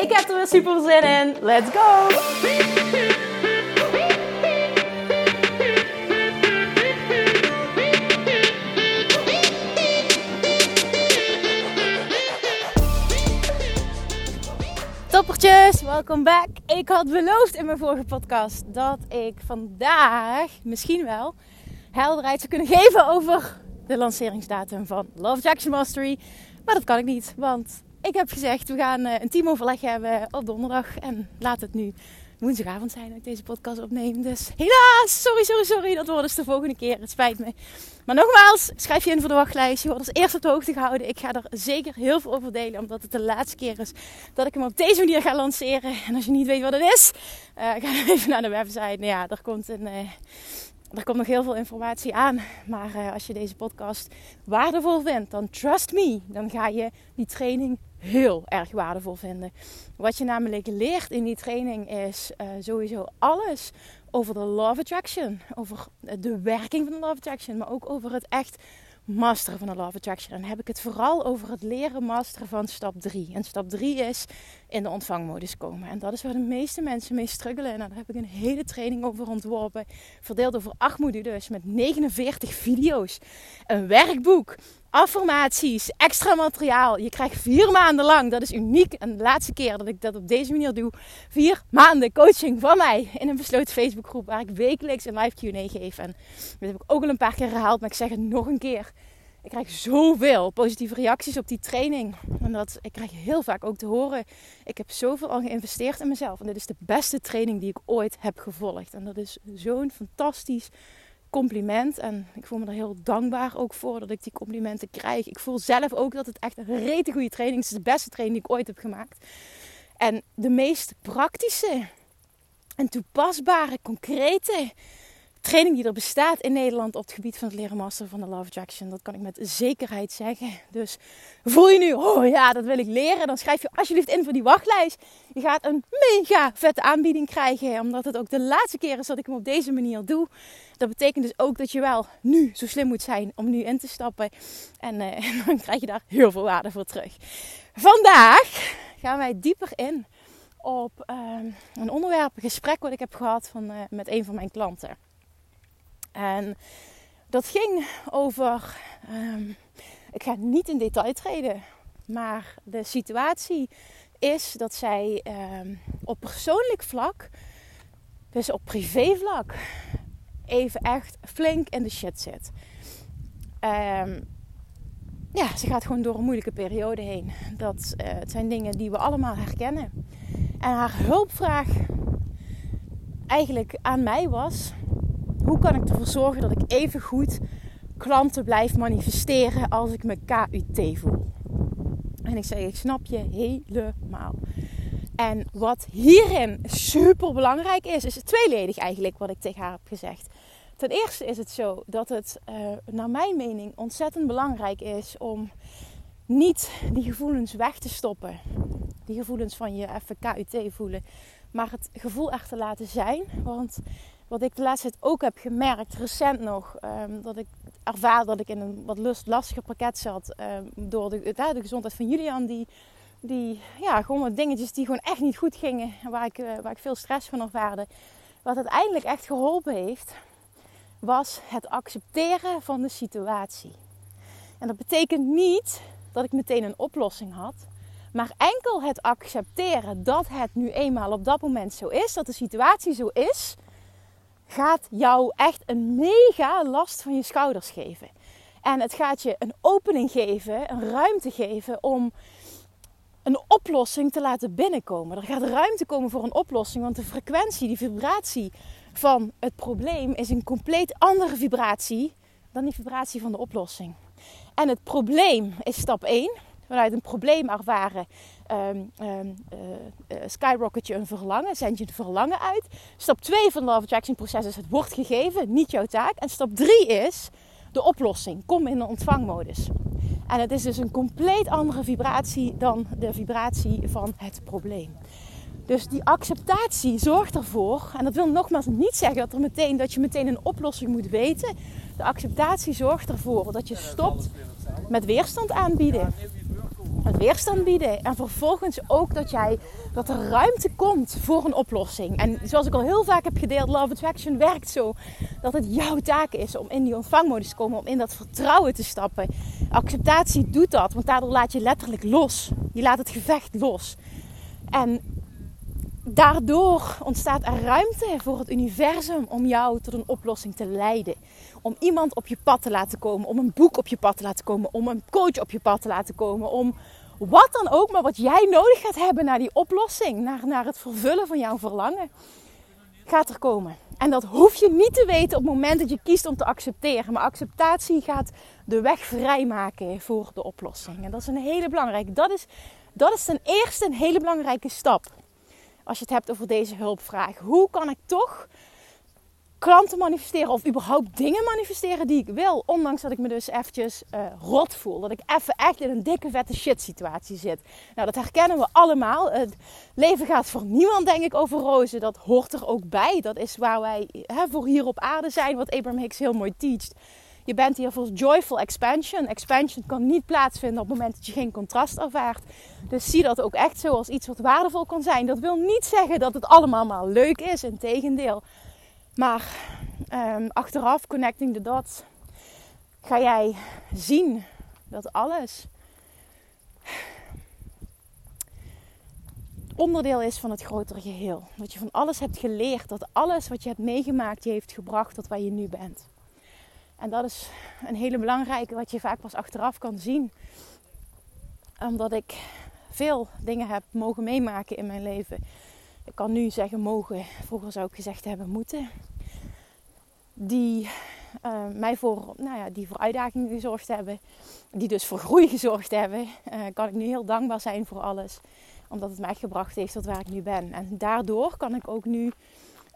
Ik heb er weer super zin in. Let's go! Toppertjes, welkom back. Ik had beloofd in mijn vorige podcast dat ik vandaag misschien wel helderheid zou kunnen geven over de lanceringsdatum van Love Jackson Mastery. Maar dat kan ik niet, want ik heb gezegd we gaan eh, een teamoverleg hebben op donderdag. En laat het nu woensdagavond zijn dat ik deze podcast opneem. Dus helaas, sorry, sorry, sorry. Dat wordt dus de volgende keer. Het spijt me. Maar nogmaals, schrijf je in voor de wachtlijst. Je wordt als eerste op de hoogte gehouden. Ik ga er zeker heel veel over delen. Omdat het de laatste keer is dat ik hem op deze manier ga lanceren. En als je niet weet wat het is, uh, ga dan even naar de website. Nou ja, er komt een... Uh, komt nog heel veel informatie aan. Maar als je deze podcast waardevol vindt, dan trust me. Dan ga je die training heel erg waardevol vinden. Wat je namelijk leert in die training is uh, sowieso alles over de Love Attraction. Over de werking van de Love Attraction. Maar ook over het echt masteren van de Love Attraction. En dan heb ik het vooral over het leren masteren van stap 3. En stap 3 is in de ontvangmodus komen. En dat is waar de meeste mensen mee struggelen. En daar heb ik een hele training over ontworpen. Verdeeld over 8 modules met 49 video's. Een werkboek affirmaties, extra materiaal. Je krijgt vier maanden lang, dat is uniek. En de laatste keer dat ik dat op deze manier doe, vier maanden coaching van mij in een besloten Facebookgroep waar ik wekelijks een live Q&A geef. En dat heb ik ook al een paar keer herhaald, maar ik zeg het nog een keer. Ik krijg zoveel positieve reacties op die training. En dat, ik krijg heel vaak ook te horen. Ik heb zoveel al geïnvesteerd in mezelf. En dit is de beste training die ik ooit heb gevolgd. En dat is zo'n fantastisch compliment. En ik voel me er heel dankbaar ook voor dat ik die complimenten krijg. Ik voel zelf ook dat het echt een rete goede training is. Is de beste training die ik ooit heb gemaakt. En de meest praktische en toepasbare, concrete training die er bestaat in Nederland op het gebied van het leren masteren van de Love Attraction. Dat kan ik met zekerheid zeggen. Dus voel je nu, oh ja, dat wil ik leren. Dan schrijf je alsjeblieft in voor die wachtlijst. Je gaat een mega vette aanbieding krijgen. Omdat het ook de laatste keer is dat ik hem op deze manier doe. Dat betekent dus ook dat je wel nu zo slim moet zijn om nu in te stappen. En, uh, dan krijg je daar heel veel waarde voor terug. Vandaag gaan wij dieper in op uh, een onderwerp, een gesprek wat ik heb gehad van, uh, met een van mijn klanten. En dat ging over, um, ik ga niet in detail treden, maar de situatie is dat zij um, op persoonlijk vlak, dus op privévlak, even echt flink in de shit zit. Um, ja, ze gaat gewoon door een moeilijke periode heen. Dat uh, het zijn dingen die we allemaal herkennen. En haar hulpvraag eigenlijk aan mij was: hoe kan ik ervoor zorgen dat ik even goed klanten blijf manifesteren als ik me KUT voel? En ik zei, ik snap je helemaal. En wat hierin super belangrijk is, is tweeledig eigenlijk wat ik tegen haar heb gezegd. Ten eerste is het zo dat het, uh, naar mijn mening, ontzettend belangrijk is om niet die gevoelens weg te stoppen. Die gevoelens van je even KUT voelen. Maar het gevoel echt te laten zijn. Want wat ik de laatste tijd ook heb gemerkt, recent nog, um, dat ik ervaar dat ik in een wat lastiger pakket zat. Um, door de, de, gezondheid van Julian, die, die ja, gewoon wat dingetjes die gewoon echt niet goed gingen. Waar ik, uh, waar ik veel stress van ervaarde. Wat uiteindelijk echt geholpen heeft, was het accepteren van de situatie. En dat betekent niet dat ik meteen een oplossing had. Maar enkel het accepteren dat het nu eenmaal op dat moment zo is, dat de situatie zo is, gaat jou echt een mega last van je schouders geven. En het gaat je een opening geven, een ruimte geven om een oplossing te laten binnenkomen. Er gaat ruimte komen voor een oplossing, want de frequentie, die vibratie van het probleem is een compleet andere vibratie dan die vibratie van de oplossing. En het probleem is stap 1. Vanuit een probleem ervaren um, um, skyrocket je een verlangen, zend je een verlangen uit. Stap 2 van het Love Attraction proces is het wordt gegeven, niet jouw taak. En stap 3 is de oplossing. Kom in de ontvangmodus. En het is dus een compleet andere vibratie dan de vibratie van het probleem. Dus die acceptatie zorgt ervoor, en dat wil nogmaals niet zeggen dat, er meteen, dat je meteen een oplossing moet weten. De acceptatie zorgt ervoor dat je stopt met weerstand aanbieden. Weerstand bieden. En vervolgens ook dat, jij, dat er ruimte komt voor een oplossing. En zoals ik al heel vaak heb gedeeld, Love Attraction werkt zo dat het jouw taak is om in die ontvangmodus te komen, om in dat vertrouwen te stappen. Acceptatie doet dat, want daardoor laat je letterlijk los. Je laat het gevecht los. En daardoor ontstaat er ruimte voor het universum om jou tot een oplossing te leiden. Om iemand op je pad te laten komen, om een boek op je pad te laten komen, om een coach op je pad te laten komen, om wat dan ook, maar wat jij nodig gaat hebben naar die oplossing, naar, naar het vervullen van jouw verlangen, gaat er komen. En dat hoef je niet te weten op het moment dat je kiest om te accepteren. Maar acceptatie gaat de weg vrijmaken voor de oplossing. En dat is een hele belangrijke. Dat is, dat is ten eerste een hele belangrijke stap als je het hebt over deze hulpvraag. Hoe kan ik toch klanten manifesteren of überhaupt dingen manifesteren die ik wil. Ondanks dat ik me dus eventjes uh, rot voel. Dat ik even echt in een dikke vette shit situatie zit. Nou, dat herkennen we allemaal. Het leven gaat voor niemand denk ik over rozen. Dat hoort er ook bij. Dat is waar wij hè, voor hier op aarde zijn. Wat Abraham Hicks heel mooi teacht. Je bent hier voor joyful expansion. Expansion kan niet plaatsvinden op het moment dat je geen contrast ervaart. Dus zie dat ook echt zo als iets wat waardevol kan zijn. Dat wil niet zeggen dat het allemaal maar leuk is. Integendeel. Maar um, achteraf, connecting the dots, ga jij zien dat alles onderdeel is van het grotere geheel. Dat je van alles hebt geleerd. Dat alles wat je hebt meegemaakt je heeft gebracht tot waar je nu bent. En dat is een hele belangrijke wat je vaak pas achteraf kan zien. Omdat ik veel dingen heb mogen meemaken in mijn leven. Ik kan nu zeggen mogen, vroeger zou ik gezegd hebben moeten. Die uh, mij voor, nou ja, die voor uitdagingen gezorgd hebben. Die dus voor groei gezorgd hebben. Uh, kan ik nu heel dankbaar zijn voor alles. Omdat het mij gebracht heeft tot waar ik nu ben. En daardoor kan ik ook nu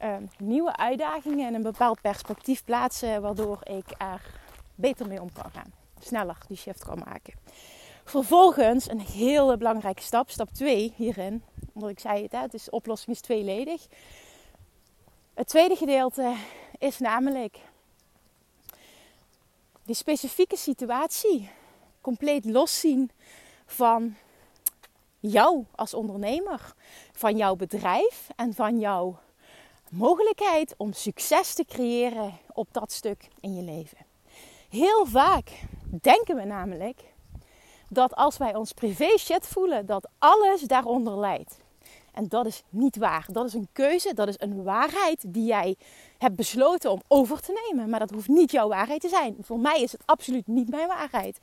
uh, nieuwe uitdagingen en een bepaald perspectief plaatsen. Waardoor ik er beter mee om kan gaan. Sneller die shift kan maken. Vervolgens een hele belangrijke stap, stap 2 hierin. Omdat ik zei het, het is, oplossing is tweeledig. Het tweede gedeelte is namelijk die specifieke situatie compleet loszien van jou als ondernemer, van jouw bedrijf en van jouw mogelijkheid om succes te creëren op dat stuk in je leven. Heel vaak denken we namelijk dat als wij ons privé shit voelen, dat alles daaronder leidt. En dat is niet waar. Dat is een keuze, dat is een waarheid die jij hebt besloten om over te nemen. Maar dat hoeft niet jouw waarheid te zijn. Voor mij is het absoluut niet mijn waarheid.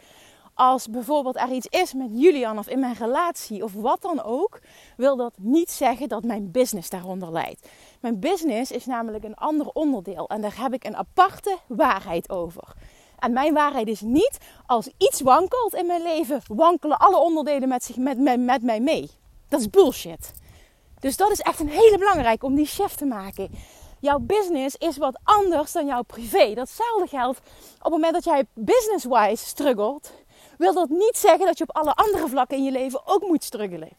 Als bijvoorbeeld er iets is met Julian of in mijn relatie of wat dan ook, wil dat niet zeggen dat mijn business daaronder leidt. Mijn business is namelijk een ander onderdeel en daar heb ik een aparte waarheid over. En mijn waarheid is niet, als iets wankelt in mijn leven, wankelen alle onderdelen met, zich, met, met, met mij mee. Dat is bullshit. Dus dat is echt een hele belangrijke om die shift te maken. Jouw business is wat anders dan jouw privé. Datzelfde geldt op het moment dat jij business-wise struggelt. Wil dat niet zeggen dat je op alle andere vlakken in je leven ook moet struggelen.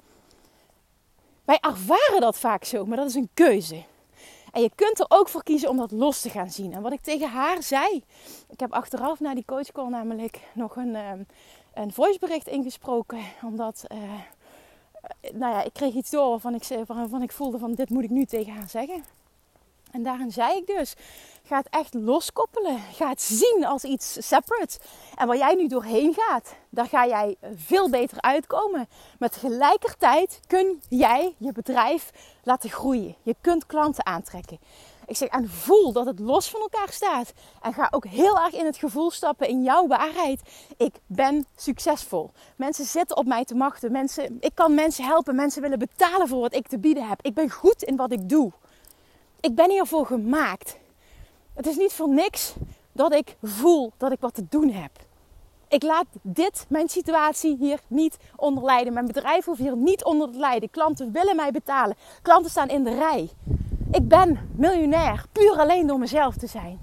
Wij ervaren dat vaak zo, maar dat is een keuze. En je kunt er ook voor kiezen om dat los te gaan zien. En wat ik tegen haar zei. Ik heb achteraf na die coachcall namelijk nog een, um, een voicebericht ingesproken. Omdat, uh, nou ja, ik kreeg iets door waarvan ik, waarvan ik voelde van dit moet ik nu tegen haar zeggen. En daarin zei ik dus, ga het echt loskoppelen. Ga het zien als iets separate. En waar jij nu doorheen gaat, daar ga jij veel beter uitkomen. Met tegelijkertijd kun jij je bedrijf laten groeien. Je kunt klanten aantrekken. Ik zeg, en voel dat het los van elkaar staat. En ga ook heel erg in het gevoel stappen in jouw waarheid. Ik ben succesvol. Mensen zitten op mij te machten. Mensen, ik kan mensen helpen. Mensen willen betalen voor wat ik te bieden heb. Ik ben goed in wat ik doe. Ik ben hiervoor gemaakt. Het is niet voor niks dat ik voel dat ik wat te doen heb. Ik laat dit, mijn situatie hier niet onder lijden. Mijn bedrijf hoeft hier niet onder te lijden. Klanten willen mij betalen. Klanten staan in de rij. Ik ben miljonair puur alleen door mezelf te zijn.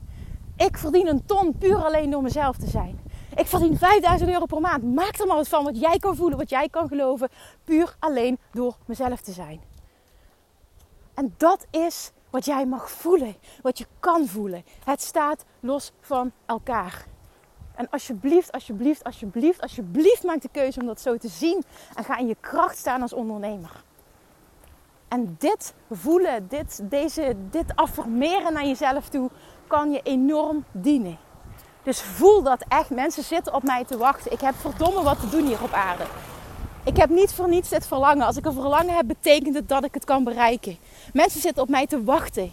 Ik verdien een ton puur alleen door mezelf te zijn. Ik verdien 5000 euro per maand. Maak er maar wat van wat jij kan voelen, wat jij kan geloven. Puur alleen door mezelf te zijn. En dat is wat jij mag voelen, wat je kan voelen. Het staat los van elkaar. En alsjeblieft, alsjeblieft, alsjeblieft, alsjeblieft maak de keuze om dat zo te zien. En ga in je kracht staan als ondernemer. En dit voelen, dit, deze, dit affirmeren naar jezelf toe, kan je enorm dienen. Dus voel dat echt. Mensen zitten op mij te wachten. Ik heb verdomme wat te doen hier op aarde. Ik heb niet voor niets dit verlangen. Als ik een verlangen heb, betekent het dat ik het kan bereiken. Mensen zitten op mij te wachten.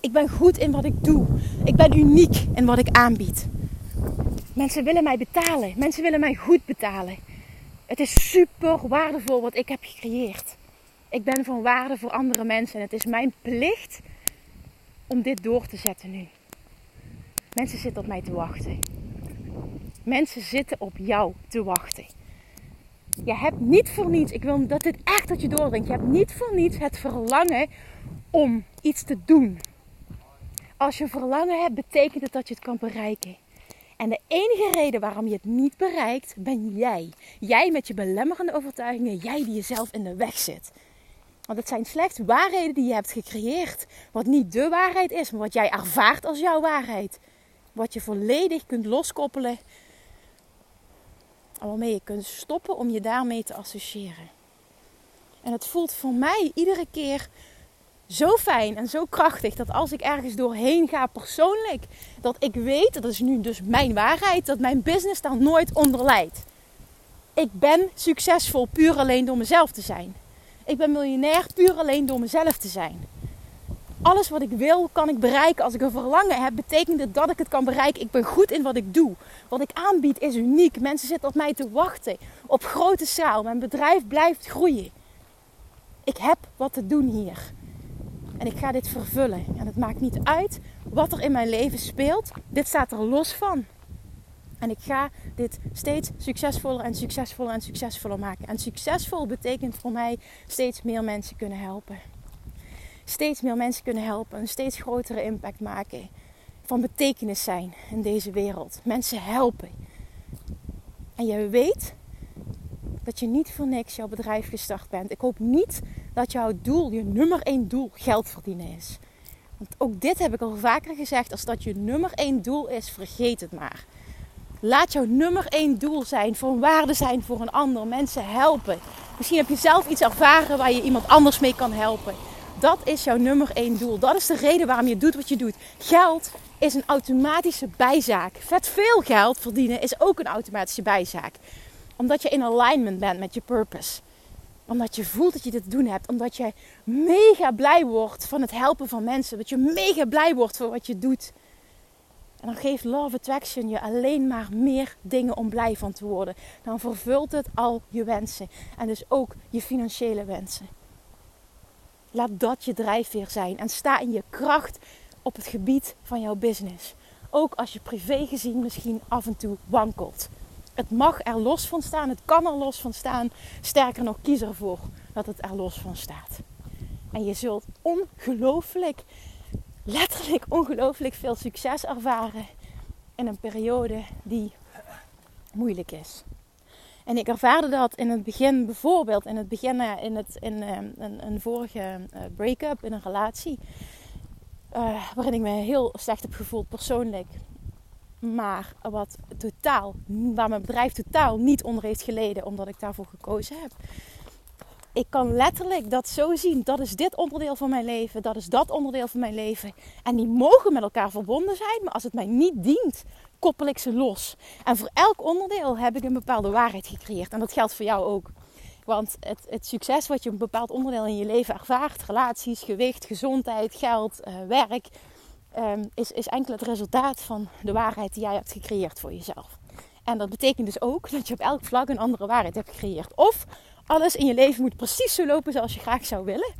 Ik ben goed in wat ik doe. Ik ben uniek in wat ik aanbied. Mensen willen mij betalen. Mensen willen mij goed betalen. Het is super waardevol wat ik heb gecreëerd. Ik ben van waarde voor andere mensen en het is mijn plicht om dit door te zetten nu. Mensen zitten op mij te wachten. Mensen zitten op jou te wachten. Je hebt niet voor niets, ik wil dat dit echt dat je doordringt. Je hebt niet voor niets het verlangen om iets te doen. Als je verlangen hebt, betekent het dat je het kan bereiken. En de enige reden waarom je het niet bereikt, ben jij. Jij met je belemmerende overtuigingen, jij die jezelf in de weg zit. Want het zijn slechts waarheden die je hebt gecreëerd. Wat niet de waarheid is, maar wat jij ervaart als jouw waarheid. Wat je volledig kunt loskoppelen. Waarmee je kunt stoppen om je daarmee te associëren. En het voelt voor mij iedere keer zo fijn en zo krachtig dat als ik ergens doorheen ga persoonlijk, dat ik weet, dat is nu dus mijn waarheid, dat mijn business daar nooit onder leidt. Ik ben succesvol puur alleen door mezelf te zijn. Ik ben miljonair puur alleen door mezelf te zijn. Alles wat ik wil, kan ik bereiken. Als ik een verlangen heb, betekent het dat ik het kan bereiken. Ik ben goed in wat ik doe. Wat ik aanbied is uniek. Mensen zitten op mij te wachten. Op grote schaal. Mijn bedrijf blijft groeien. Ik heb wat te doen hier. En ik ga dit vervullen. En het maakt niet uit wat er in mijn leven speelt. Dit staat er los van. En ik ga dit steeds succesvoller en succesvoller en succesvoller maken. En succesvol betekent voor mij steeds meer mensen kunnen helpen. Steeds meer mensen kunnen helpen. Een steeds grotere impact maken. Van betekenis zijn in deze wereld. Mensen helpen. En je weet dat je niet voor niks jouw bedrijf gestart bent. Ik hoop niet dat jouw doel, je nummer één doel, geld verdienen is. Want ook dit heb ik al vaker gezegd. Als dat je nummer één doel is, vergeet het maar. Laat jouw nummer één doel zijn, van waarde zijn voor een ander, mensen helpen. Misschien heb je zelf iets ervaren waar je iemand anders mee kan helpen. Dat is jouw nummer één doel. Dat is de reden waarom je doet wat je doet. Geld is een automatische bijzaak. Vet veel geld verdienen is ook een automatische bijzaak. Omdat je in alignment bent met je purpose. Omdat je voelt dat je dit te doen hebt. Omdat je mega blij wordt van het helpen van mensen. Dat je mega blij wordt voor wat je doet. En dan geeft Love Attraction je alleen maar meer dingen om blij van te worden. Dan vervult het al je wensen. En dus ook je financiële wensen. Laat dat je drijfveer zijn. En sta in je kracht op het gebied van jouw business. Ook als je privé gezien misschien af en toe wankelt. Het mag er los van staan. Het kan er los van staan. Sterker nog, kies ervoor dat het er los van staat. En je zult ongelooflijk letterlijk ongelooflijk veel succes ervaren in een periode die moeilijk is. En ik ervaarde dat in het begin, bijvoorbeeld in het begin eh, in, het, in een, ehm, een vorige eh, break-up in een relatie. Uh, waarin ik me heel slecht heb gevoeld persoonlijk. Maar wat totaal, waar mijn bedrijf totaal niet onder heeft geleden, omdat ik daarvoor gekozen heb ik kan letterlijk dat zo zien. Dat is dit onderdeel van mijn leven. Dat is dat onderdeel van mijn leven. En die mogen met elkaar verbonden zijn. Maar als het mij niet dient, koppel ik ze los. En voor elk onderdeel heb ik een bepaalde waarheid gecreëerd. En dat geldt voor jou ook. Want het, het succes wat je een bepaald onderdeel in je leven ervaart, relaties, gewicht, gezondheid, geld, uh, werk, um, is, is enkel het resultaat van de waarheid die jij hebt gecreëerd voor jezelf. En dat betekent dus ook dat je op elk vlak een andere waarheid hebt gecreëerd. Of alles in je leven moet precies zo lopen zoals je graag zou willen.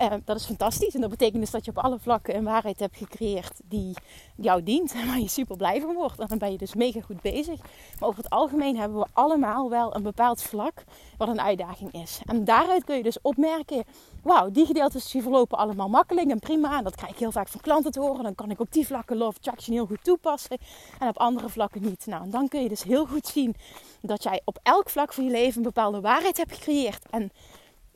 Uh, dat is fantastisch. En dat betekent dus dat je op alle vlakken een waarheid hebt gecreëerd die jou dient. En waar je super blij van wordt. En dan ben je dus mega goed bezig. Maar over het algemeen hebben we allemaal wel een bepaald vlak wat een uitdaging is. En daaruit kun je dus opmerken: wauw, die gedeeltes die verlopen allemaal makkelijk en prima. En dat krijg ik heel vaak van klanten te horen. Dan kan ik op die vlakken Love Attraction heel goed toepassen. En op andere vlakken niet. Nou, en dan kun je dus heel goed zien dat jij op elk vlak van je leven een bepaalde waarheid hebt gecreëerd. En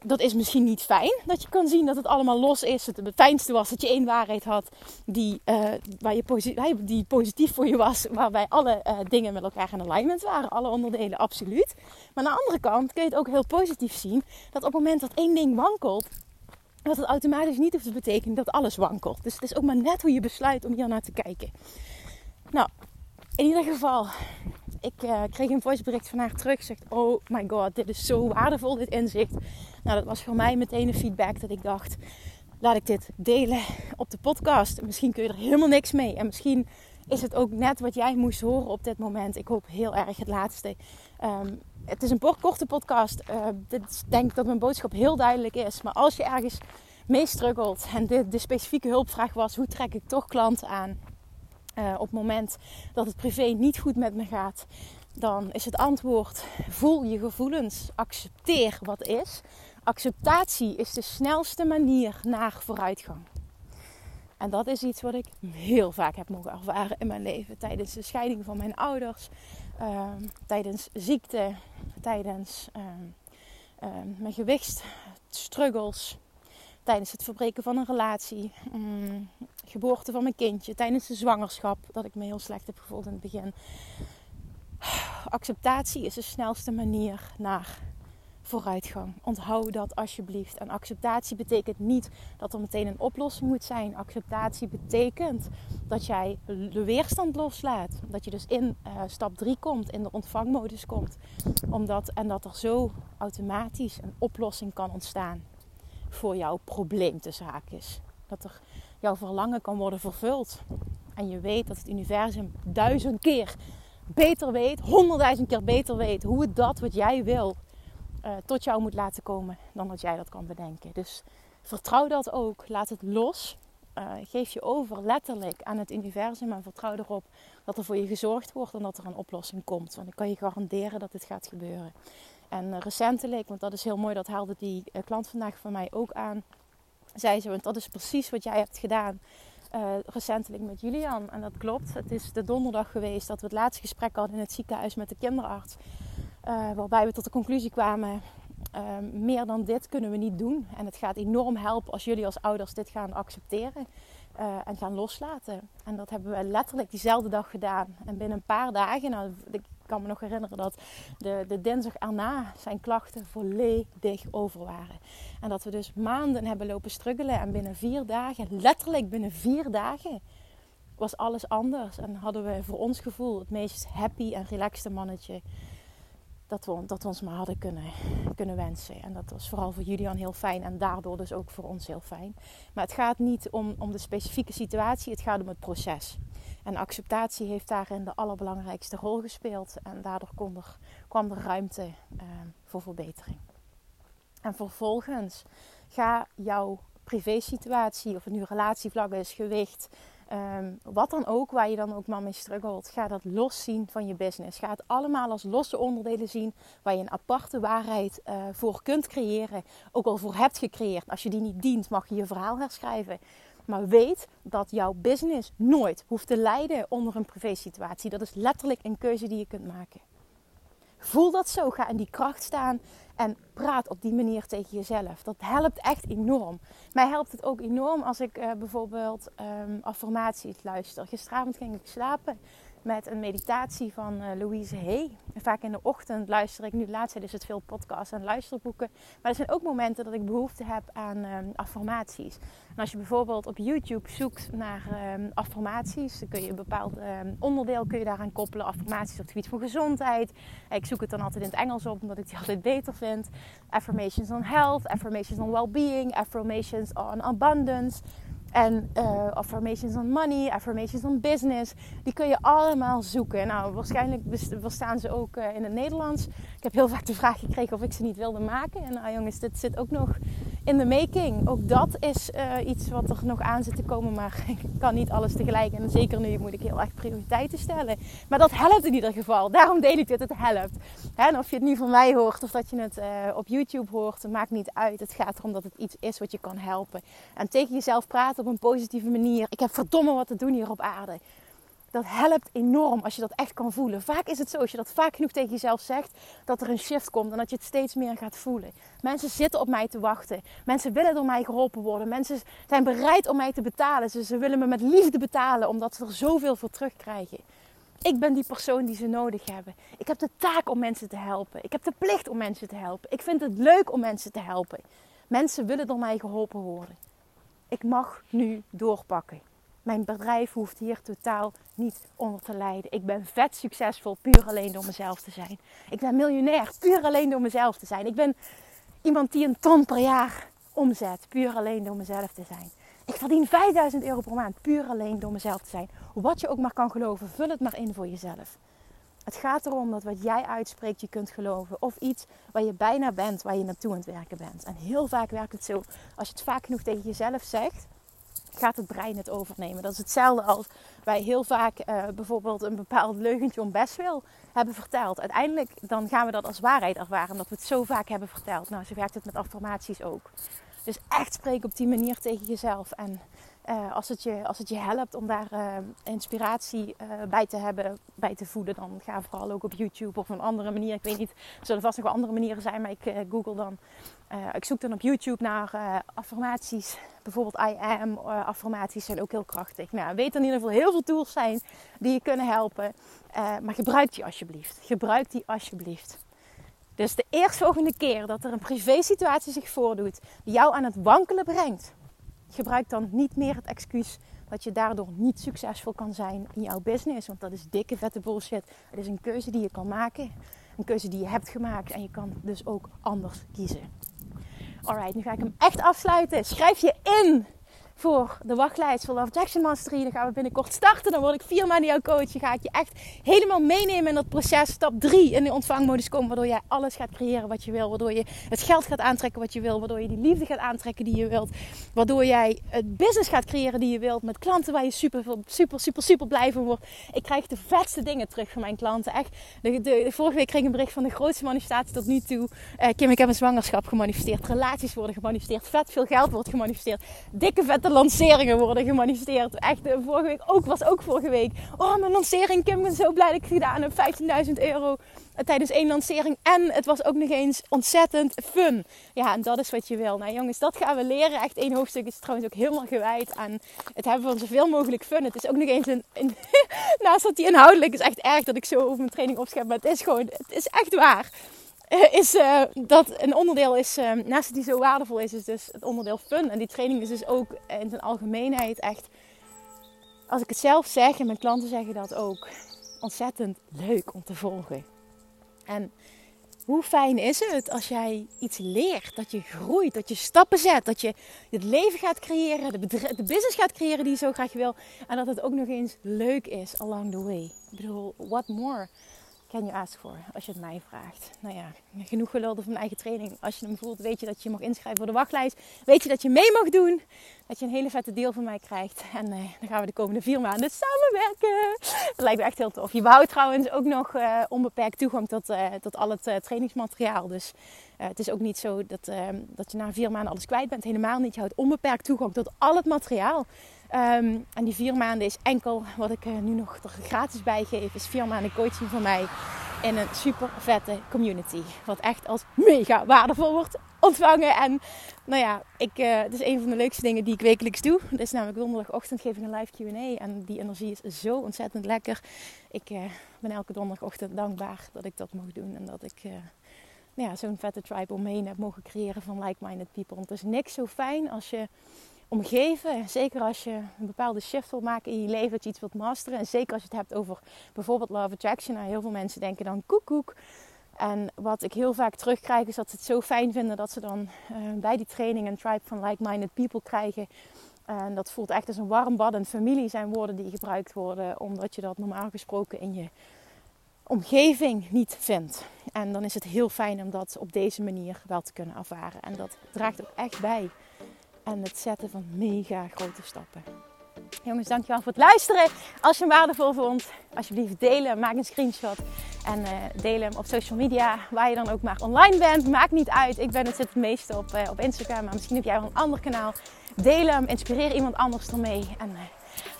dat is misschien niet fijn dat je kan zien dat het allemaal los is. Het, fijnste was dat je één waarheid had die, uh, waar je die positief voor je was. Waarbij alle uh, dingen met elkaar in alignment waren. Alle onderdelen, absoluut. Maar aan de andere kant kun je het ook heel positief zien. Dat op het moment dat één ding wankelt, dat het automatisch niet hoeft te betekenen dat alles wankelt. Dus het is ook maar net hoe je besluit om hier naar te kijken. Nou, in ieder geval, ik uh, kreeg een voicebericht van haar terug. Zegt, oh my god, dit is zo waardevol, dit inzicht. Nou, dat was voor mij meteen een feedback dat ik dacht, laat ik dit delen op de podcast. Misschien kun je er helemaal niks mee. En misschien is het ook net wat jij moest horen op dit moment. Ik hoop heel erg het laatste. Um, het is een korte podcast. Uh, dit denk dat mijn boodschap heel duidelijk is. Maar als je ergens mee struggelt en de, de specifieke hulpvraag was: hoe trek ik toch klanten aan? Uh, op het moment dat het privé niet goed met me gaat, dan is het antwoord: voel je gevoelens, accepteer wat is. Acceptatie is de snelste manier naar vooruitgang. En dat is iets wat ik heel vaak heb mogen ervaren in mijn leven. Tijdens de scheiding van mijn ouders, uh, tijdens ziekte, tijdens uh, uh, mijn gewichtsstruggles, tijdens het verbreken van een relatie, um, geboorte van mijn kindje, tijdens de zwangerschap, dat ik me heel slecht heb gevoeld in het begin. Acceptatie is de snelste manier naar vooruitgang. Onthoud dat alsjeblieft. En acceptatie betekent niet dat er meteen een oplossing moet zijn. Acceptatie betekent dat jij de weerstand loslaat. Dat je dus in uh, stap 3 komt, in de ontvangmodus komt. Omdat, en dat er zo automatisch een oplossing kan ontstaan voor jouw probleem. Dat er jouw verlangen kan worden vervuld. En je weet dat het universum duizend keer beter weet, honderdduizend keer beter weet hoe het dat wat jij wil uh, tot jou moet laten komen dan dat jij dat kan bedenken. Dus vertrouw dat ook. Laat het los. Uh, geef je over letterlijk aan het universum en vertrouw erop dat er voor je gezorgd wordt en dat er een oplossing komt. Want ik kan je garanderen dat dit gaat gebeuren. En uh, recentelijk, want dat is heel mooi, dat haalde die klant vandaag van mij ook aan. Zei ze, want dat is precies wat jij hebt gedaan recentelijk met Julian. En dat klopt. Het is de donderdag geweest dat we het laatste gesprek hadden in het ziekenhuis met de kinderarts. Uh, waarbij we tot de conclusie kwamen: uh, meer dan dit kunnen we niet doen. En het gaat enorm helpen als jullie als ouders dit gaan accepteren uh, en gaan loslaten. En dat hebben we letterlijk diezelfde dag gedaan. En binnen een paar dagen, nou, ik kan me nog herinneren dat de, de dinsdag erna zijn klachten volledig over waren. En dat we dus maanden hebben lopen struggelen. En binnen vier dagen, letterlijk binnen vier dagen, was alles anders. En hadden we voor ons gevoel het meest happy en relaxte mannetje dat we, dat ons maar hadden kunnen, kunnen wensen. En dat was vooral voor Julian heel fijn en daardoor dus ook voor ons heel fijn. Maar het gaat niet om, om de specifieke situatie, het gaat om het proces. En acceptatie heeft daarin de allerbelangrijkste rol gespeeld. En daardoor kon er, kwam er ruimte uh, voor verbetering. En vervolgens ga jouw privésituatie, of het nu relatievlak is, gewicht, Ehm, wat dan ook, waar je dan ook maar mee struggelt, ga dat los zien van je business. Ga het allemaal als losse onderdelen zien waar je een aparte waarheid uh, voor kunt creëren. Ook al voor hebt gecreëerd. Als je die niet dient, mag je je verhaal herschrijven. Maar weet dat jouw business nooit hoeft te lijden onder een privésituatie. Dat is letterlijk een keuze die je kunt maken. Voel dat zo. Ga in die kracht staan en praat op die manier tegen jezelf. Dat helpt echt enorm. Mij helpt het ook enorm als ik uh, bijvoorbeeld um, affirmaties luister. Gisteravond ging ik slapen met een meditatie van uh, Louise Hay. Vaak in de ochtend luister ik, nu tijd is het veel podcasts en luisterboeken. Maar er zijn ook momenten dat ik behoefte heb aan um, affirmaties. En als je bijvoorbeeld op YouTube zoekt naar um, affirmaties, dan kun je een bepaald um, onderdeel kun je daaraan koppelen. Affirmaties op het gebied van gezondheid. Ik zoek het dan altijd in het Engels op, omdat ik die altijd beter vind. Affirmations on health, affirmations on well-being, affirmations on abundance. En uh, affirmations on money, affirmations on business. Die kun je allemaal zoeken. Nou, waarschijnlijk bestaan ze ook uh, in het Nederlands. Ik heb heel vaak de vraag gekregen of ik ze niet wilde maken. En nou jongens, dit zit ook nog in de making. Ook dat is uh, iets wat er nog aan zit te komen. Maar ik kan niet alles tegelijk. En zeker nu moet ik heel erg prioriteiten stellen. Maar dat helpt in ieder geval. Daarom deel ik dit. Het helpt. En of je het nu van mij hoort of dat je het op YouTube hoort, maakt niet uit. Het gaat erom dat het iets is wat je kan helpen. En tegen jezelf praten op een positieve manier. Ik heb verdomme wat te doen hier op aarde dat helpt enorm als je dat echt kan voelen. Vaak is het zo, als je dat vaak genoeg tegen jezelf zegt, dat er een shift komt en dat je het steeds meer gaat voelen. Mensen zitten op mij te wachten. Mensen willen door mij geholpen worden. Mensen zijn bereid om mij te betalen. Ze, ze willen me met liefde betalen, omdat ze er zoveel voor terugkrijgen. Ik ben die persoon die ze nodig hebben. Ik heb de taak om mensen te helpen. Ik heb de plicht om mensen te helpen. Ik vind het leuk om mensen te helpen. Mensen willen door mij geholpen worden. Ik mag nu doorpakken. Mijn bedrijf hoeft hier totaal niet onder te lijden. Ik ben vet succesvol puur alleen door mezelf te zijn. Ik ben miljonair puur alleen door mezelf te zijn. Ik ben iemand die een ton per jaar omzet puur alleen door mezelf te zijn. Ik verdien 5000 euro per maand puur alleen door mezelf te zijn. Wat je ook maar kan geloven, vul het maar in voor jezelf. Het gaat erom dat wat jij uitspreekt je kunt geloven. Of iets waar je bijna bent, waar je naartoe aan het werken bent. En heel vaak werkt het zo. Als je het vaak genoeg tegen jezelf zegt, gaat het brein het overnemen. Dat is hetzelfde als wij heel vaak uh, bijvoorbeeld een bepaald leugentje om best wil hebben verteld. Uiteindelijk dan gaan we dat als waarheid ervaren, omdat we het zo vaak hebben verteld. Nou, zo werkt het met affirmaties ook. Dus echt spreken op die manier tegen jezelf. En uh, als, het je, als het je helpt om daar uh, inspiratie uh, bij te hebben, bij te voeden, dan ga vooral ook op YouTube of een andere manier. Ik weet niet, er zullen vast nog wel andere manieren zijn, maar ik google dan. ik zoek dan op YouTube naar affirmaties. Bijvoorbeeld I am affirmaties zijn ook heel krachtig. Nou, weet in ieder geval heel veel tools zijn die je kunnen helpen. maar gebruik die alsjeblieft. Gebruik die alsjeblieft. Dus de eerstvolgende keer dat er een privé situatie zich voordoet die jou aan het wankelen brengt gebruik dan niet meer het excuus dat je daardoor niet succesvol kan zijn in jouw business. Want dat is dikke vette bullshit. Het is een keuze die je kan maken. Een keuze die je hebt gemaakt. En je kan dus ook anders kiezen. Alright, nu ga ik hem echt afsluiten. Schrijf je in voor de wachtlijst voor Love Jackson Mastery. Dan gaan we binnenkort starten. Dan word ik vier maanden jouw coach. Dan ga ik je echt helemaal meenemen in dat proces. Stap 3 in de ontvangmodus komen. Waardoor jij alles gaat creëren wat je wil. Waardoor je het geld gaat aantrekken wat je wil. Waardoor je die liefde gaat aantrekken die je wilt. Waardoor jij het business gaat creëren die je wilt. Met klanten waar je super, super, super, super blij van wordt. Ik krijg de vetste dingen terug van mijn klanten. Echt. De, vorige week kreeg ik een bericht van de grootste manifestatie tot nu toe. Uh, Kim, ik heb een zwangerschap gemanifesteerd. Relaties worden gemanifesteerd. Vet veel geld wordt gemanifesteerd. Dikke vette lanceringen worden gemanifesteerd. Echt, eh, vorige week ook, was ook vorige week. Oh, mijn lancering, Kim, ik ben zo blij dat ik het gedaan heb. 15.000 euro eh, tijdens één lancering. En het was ook nog eens ontzettend fun. Ja, en dat is wat je wil. Nou jongens, dat gaan we leren. Echt één hoofdstuk is trouwens ook helemaal gewijd aan het hebben van zoveel mogelijk fun. Het is ook nog eens een... een naast dat die inhoudelijk is echt erg dat ik zo over mijn training opschep. Maar het is gewoon, het is echt waar. Eh, is uh, dat een onderdeel is, uh, naast die zo waardevol is, is dus het onderdeel fun. En die training is dus ook in zijn algemeenheid echt, als ik het zelf zeg en mijn klanten zeggen dat ook, ontzettend leuk om te volgen. En hoe fijn is het als jij iets leert, dat je groeit, dat je stappen zet, dat je het leven gaat creëren, de, de business gaat creëren die je zo graag wil. En dat het ook nog eens leuk is along the way. Ik bedoel, what more? Can you ask for? Als je het mij vraagt. Nou ja, genoeg gelulde van mijn eigen training. Als je hem voelt, weet je dat je mag inschrijven voor de wachtlijst. Weet je dat je mee mag doen. Dat je een hele vette deel van mij krijgt. En uh, dan gaan we de komende vier maanden samenwerken. Dat lijkt me echt heel tof. Je behoudt trouwens ook nog uh, onbeperkt toegang tot, uh, tot al het trainingsmateriaal. Dus het is ook niet zo dat, dat je na vier maanden alles kwijt bent. Helemaal niet. Je houdt onbeperkt toegang tot al het materiaal. Um, en die vier maanden is enkel wat ik nu nog er gratis bij geef. Is vier maanden coaching van mij in een super vette community. Wat echt als mega waardevol wordt ontvangen. En nou ja, ik, uh, het is een van de leukste dingen die ik wekelijks doe. Het is namelijk donderdagochtend geef ik een live Q&A. En die energie is zo ontzettend lekker. Ik uh, ben elke donderdagochtend dankbaar dat ik dat mag doen. En dat ik nou ja, zo'n vette tribe omheen heb mogen creëren van like-minded people. Want het is niks zo fijn als je omgeven. Zeker als je een bepaalde shift wilt maken in je leven, dat je iets wilt masteren. En zeker als je het hebt over bijvoorbeeld Love Attraction. Nou, heel veel mensen denken dan koek koek. En wat ik heel vaak terugkrijg is dat ze het zo fijn vinden dat ze dan uh, bij die training een tribe van like-minded people krijgen. En dat voelt echt als een warm bad en familie zijn woorden die gebruikt worden. Omdat je dat normaal gesproken in je omgeving niet vindt. En dan is het heel fijn om dat op deze manier wel te kunnen ervaren. En dat draagt ook echt bij aan het zetten van mega grote stappen. Jongens, dankjewel voor het luisteren. Als je hem waardevol vond, alsjeblieft delen. Maak een screenshot en uh, deel hem op social media. Waar je dan ook maar online bent. Maakt niet uit. Ik ben het zit het meeste op, uh, op Instagram. Maar misschien heb jij wel een ander kanaal. Deel hem. Inspireer iemand anders ermee. En uh,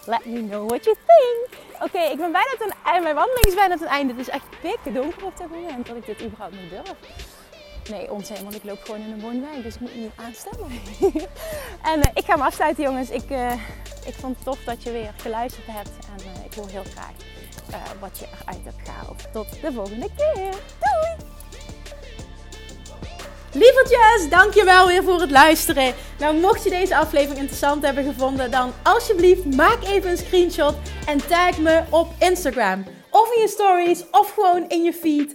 let me know what you think. Oké, ik ben bijna ten einde. Mijn wandeling is bijna ten einde. Het is echt pikken donker op dit moment dat ik dit überhaupt niet durf. Nee, onzin, want ik loop gewoon in een woonwijk, dus ik moet niet aanstellen. en uh, ik ga me afsluiten, jongens. Ik, uh, ik vond het tof dat je weer geluisterd hebt. En uh, ik hoor heel graag wat je eruit hebt gehaald. Tot de volgende keer. Doei! Lievertjes, dankjewel weer voor het luisteren. Nou, mocht je deze aflevering interessant hebben gevonden, dan alsjeblieft maak even een screenshot en tag me op Instagram. Of in je stories, of gewoon in je feed.